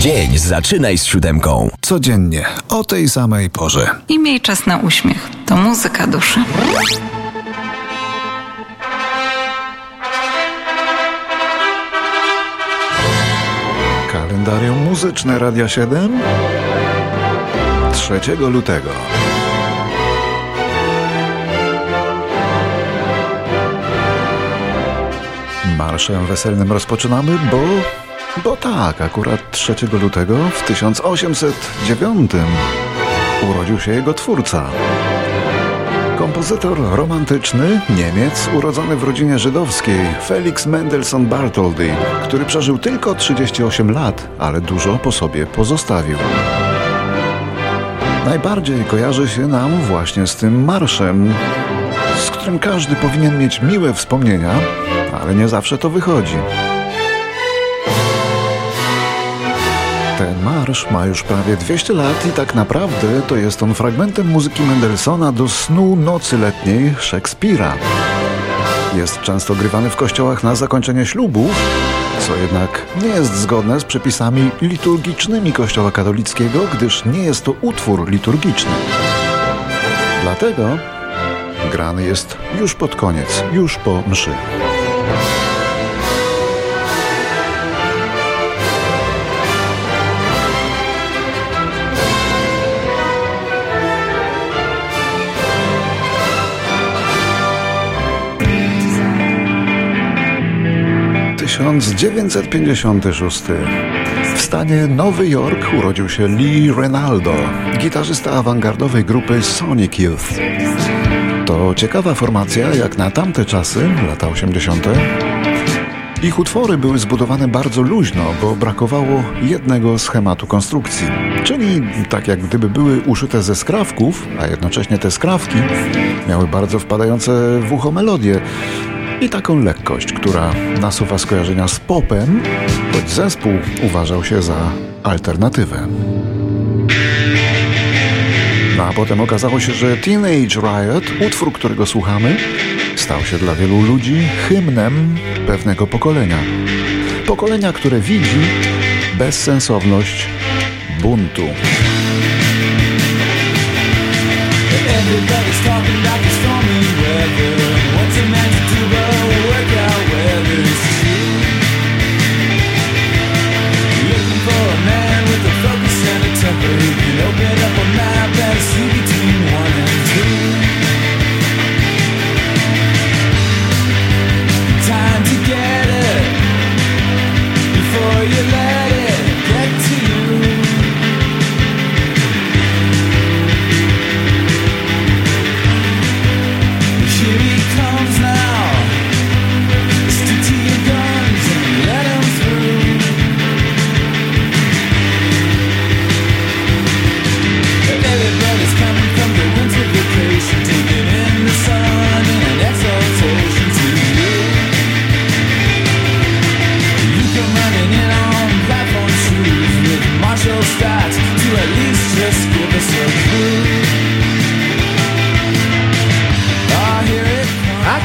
Dzień zaczynaj z siódemką. Codziennie, o tej samej porze. I miej czas na uśmiech. To muzyka duszy. Kalendarium muzyczne Radia 7 3 lutego. Marszem weselnym rozpoczynamy, bo bo tak, akurat 3 lutego w 1809 urodził się jego twórca. Kompozytor romantyczny, Niemiec, urodzony w rodzinie żydowskiej, Felix Mendelssohn Bartholdy, który przeżył tylko 38 lat, ale dużo po sobie pozostawił. Najbardziej kojarzy się nam właśnie z tym marszem, z którym każdy powinien mieć miłe wspomnienia, ale nie zawsze to wychodzi. Ten marsz ma już prawie 200 lat i tak naprawdę to jest on fragmentem muzyki Mendelssohna do snu nocy letniej Szekspira. Jest często grywany w kościołach na zakończenie ślubów, co jednak nie jest zgodne z przepisami liturgicznymi Kościoła katolickiego, gdyż nie jest to utwór liturgiczny. Dlatego grany jest już pod koniec, już po mszy. 1956. W stanie Nowy Jork urodził się Lee Renaldo, gitarzysta awangardowej grupy Sonic Youth. To ciekawa formacja jak na tamte czasy, lata 80. Ich utwory były zbudowane bardzo luźno, bo brakowało jednego schematu konstrukcji. Czyli tak jak gdyby były uszyte ze skrawków, a jednocześnie te skrawki miały bardzo wpadające w ucho melodie i taką lekkość, która nasuwa skojarzenia z popem, choć zespół uważał się za alternatywę. No a potem okazało się, że Teenage Riot, utwór, którego słuchamy, stał się dla wielu ludzi hymnem pewnego pokolenia. Pokolenia, które widzi bezsensowność buntu. Everybody's talking like it's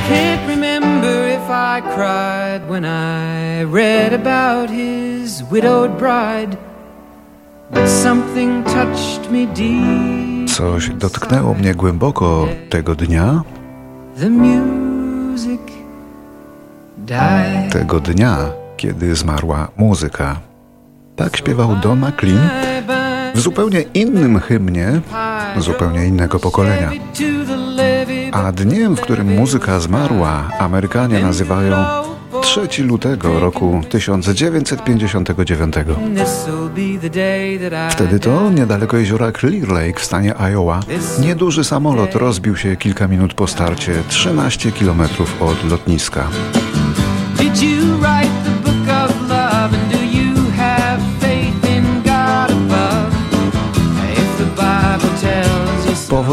can't remember if I cried when I read about his widowed bride. But something touched me deep. Coś dotknęło mnie głęboko tego dnia, The music died. tego dnia, kiedy zmarła muzyka. Tak śpiewał Don McLean w zupełnie innym hymnie, zupełnie innego pokolenia. A dniem, w którym muzyka zmarła, Amerykanie nazywają 3 lutego roku 1959. Wtedy to niedaleko jeziora Clear Lake w stanie Iowa nieduży samolot rozbił się kilka minut po starcie 13 km od lotniska.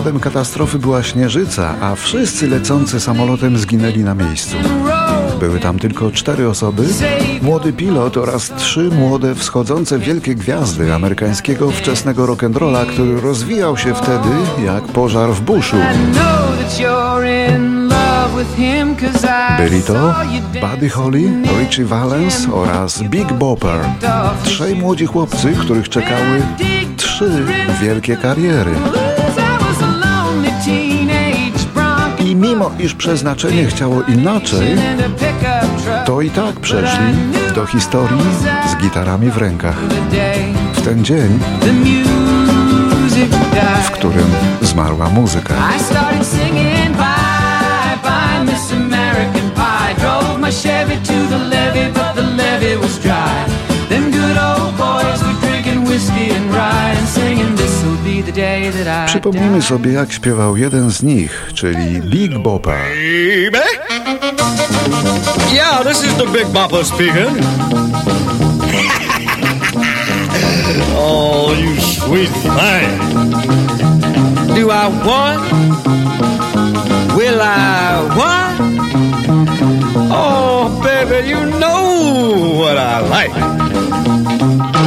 Powodem katastrofy była śnieżyca, a wszyscy lecący samolotem zginęli na miejscu. Były tam tylko cztery osoby, młody pilot oraz trzy młode wschodzące wielkie gwiazdy amerykańskiego wczesnego rock'n'rolla, który rozwijał się wtedy jak pożar w buszu. Byli to Buddy Holly, Richie Valens oraz Big Bopper. Trzej młodzi chłopcy, których czekały trzy wielkie kariery. Mimo iż przeznaczenie chciało inaczej, to i tak przeszli do historii z gitarami w rękach. W ten dzień, w którym zmarła muzyka. Przypomnijmy sobie, jak śpiewał jeden z nich, czyli Big. Baby? Yeah, this is the Big Bopper speaking. oh, you sweet thing. Do I want? Will I want? Oh, baby, you know what I like.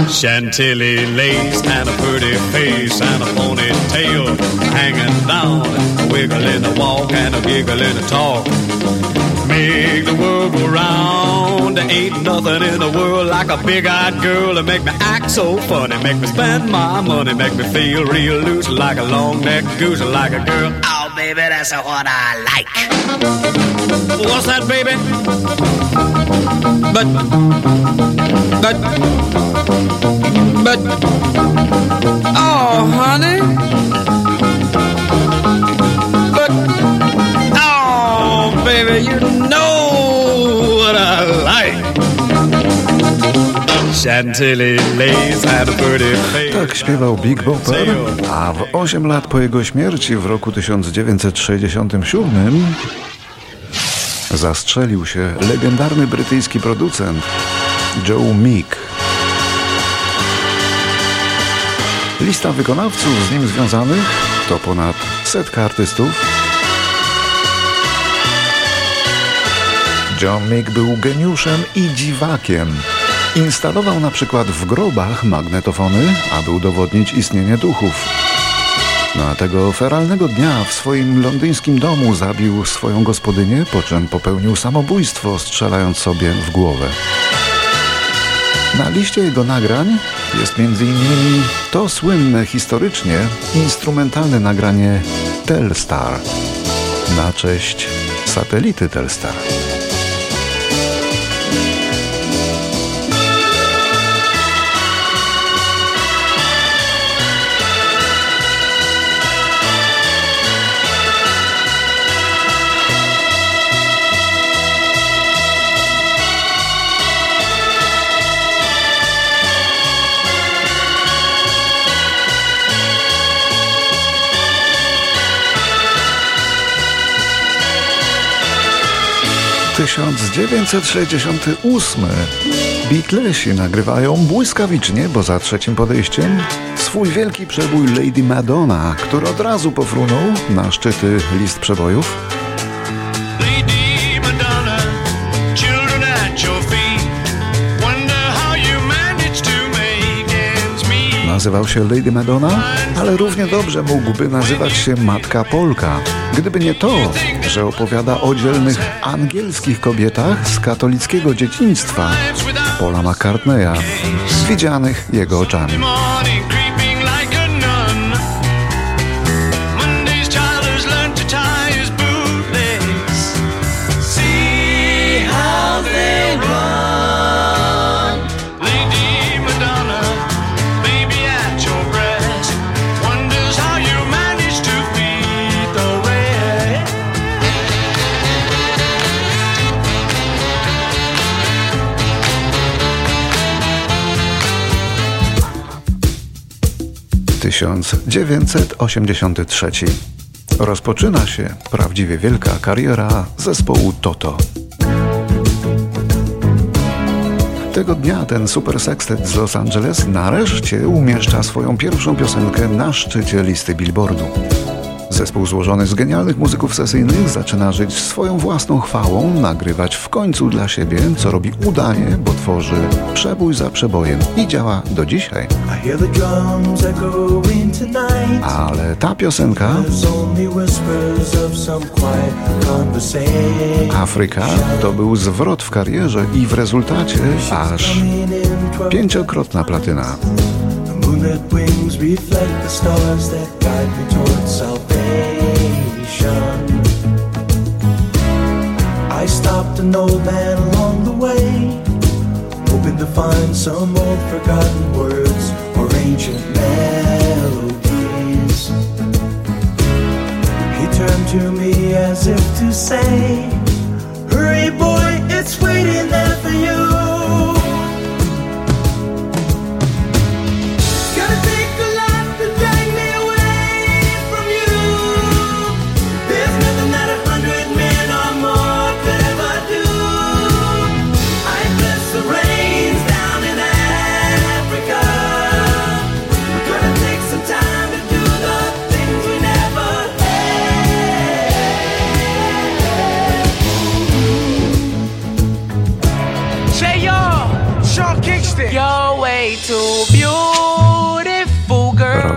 Chantilly lace and a pretty face and a ponytail hanging down, a wiggle in the walk and a giggle in the talk. Make the world go round. There ain't nothing in the world like a big-eyed girl to make me act so funny, make me spend my money, make me feel real loose like a long-necked goose, like a girl. Oh, baby, that's what I like. What's that, baby? But, but, but, oh, honey. But, oh, baby, you know what I like. Tak śpiewał Big Bopper, a w 8 lat po jego śmierci w roku 1967 zastrzelił się legendarny brytyjski producent Joe Meek. Lista wykonawców z nim związanych to ponad setka artystów. John Meek był geniuszem i dziwakiem. Instalował na przykład w grobach magnetofony, aby udowodnić istnienie duchów. Na tego feralnego dnia w swoim londyńskim domu zabił swoją gospodynię, po czym popełnił samobójstwo, strzelając sobie w głowę. Na liście jego nagrań jest m.in. to słynne historycznie instrumentalne nagranie Telstar na cześć satelity Telstar. 1968 Beatlesi nagrywają błyskawicznie, bo za trzecim podejściem, swój wielki przebój Lady Madonna, który od razu pofrunął na szczyty list przebojów. Nazywał się Lady Madonna, ale równie dobrze mógłby nazywać się Matka Polka. Gdyby nie to, że opowiada o dzielnych angielskich kobietach z katolickiego dzieciństwa Paula McCartneya, widzianych jego oczami. Tysiąc dziewięćset osiemdziesiąty trzeci. Rozpoczyna się prawdziwie wielka kariera zespołu Toto. Tego dnia ten super sextet z Los Angeles nareszcie umieszcza swoją pierwszą piosenkę na szczycie listy Billboardu. Zespół złożony z genialnych muzyków sesyjnych zaczyna żyć swoją własną chwałą, nagrywać w końcu dla siebie, co robi udanie, bo tworzy przebój za przebojem i działa do dzisiaj. Ale ta piosenka Afryka to był zwrot w karierze i w rezultacie aż pięciokrotna platyna. Moonlit wings reflect the stars that guide me towards salvation. An old man along the way, hoping to find some old forgotten words or ancient melodies. He turned to me as if to say, Hurry, boy,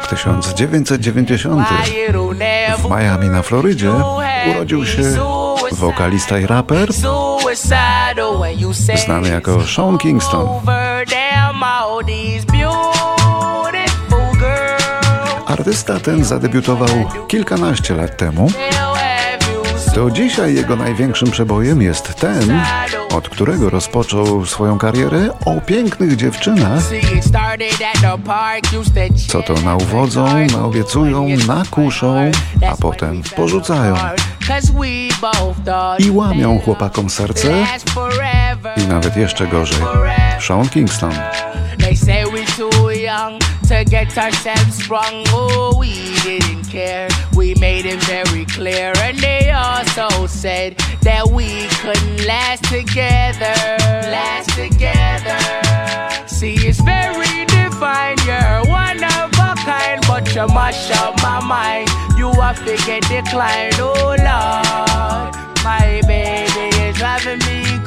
Rok 1990. W Miami na Florydzie urodził się wokalista i raper znany jako Sean Kingston. Artysta ten zadebiutował kilkanaście lat temu to dzisiaj jego największym przebojem jest ten, od którego rozpoczął swoją karierę o pięknych dziewczynach, co to nauwodzą, naobiecują, nakuszą, a potem porzucają. I łamią chłopakom serce i nawet jeszcze gorzej. Sean Kingston. To get ourselves sprung. Oh, we didn't care. We made it very clear. And they also said that we couldn't last together. Last together. See, it's very defined. You're one of a kind, but you mash up my mind. You have to get declined. Oh, Lord. My baby is driving me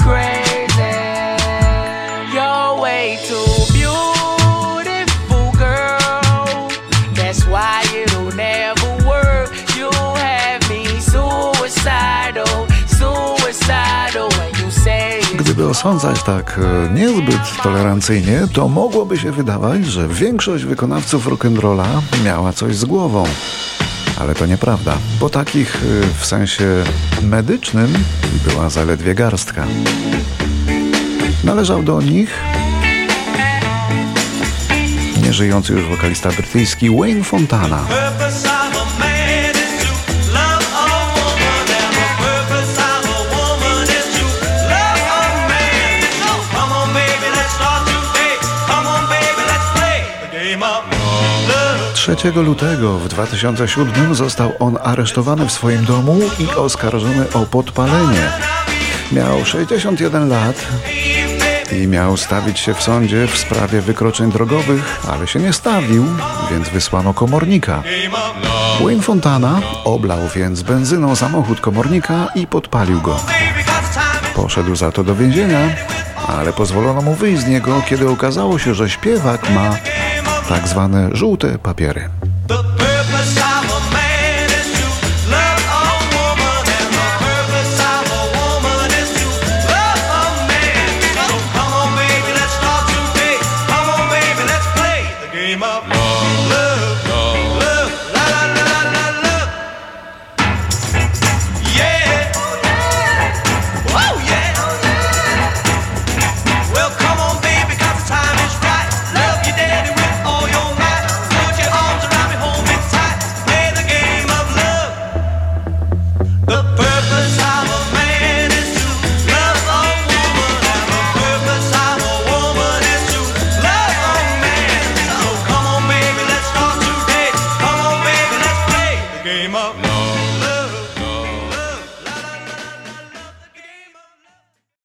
osądzać tak e, niezbyt tolerancyjnie, to mogłoby się wydawać, że większość wykonawców rock'n'rolla miała coś z głową. Ale to nieprawda, bo takich e, w sensie medycznym była zaledwie garstka. Należał do nich nieżyjący już wokalista brytyjski Wayne Fontana. Trzeciego lutego w 2007 został on aresztowany w swoim domu i oskarżony o podpalenie. Miał 61 lat i miał stawić się w sądzie w sprawie wykroczeń drogowych, ale się nie stawił, więc wysłano komornika. Wayne Fontana oblał więc benzyną samochód komornika i podpalił go. Poszedł za to do więzienia, ale pozwolono mu wyjść z niego, kiedy okazało się, że śpiewak ma tak zwane żółte papiery.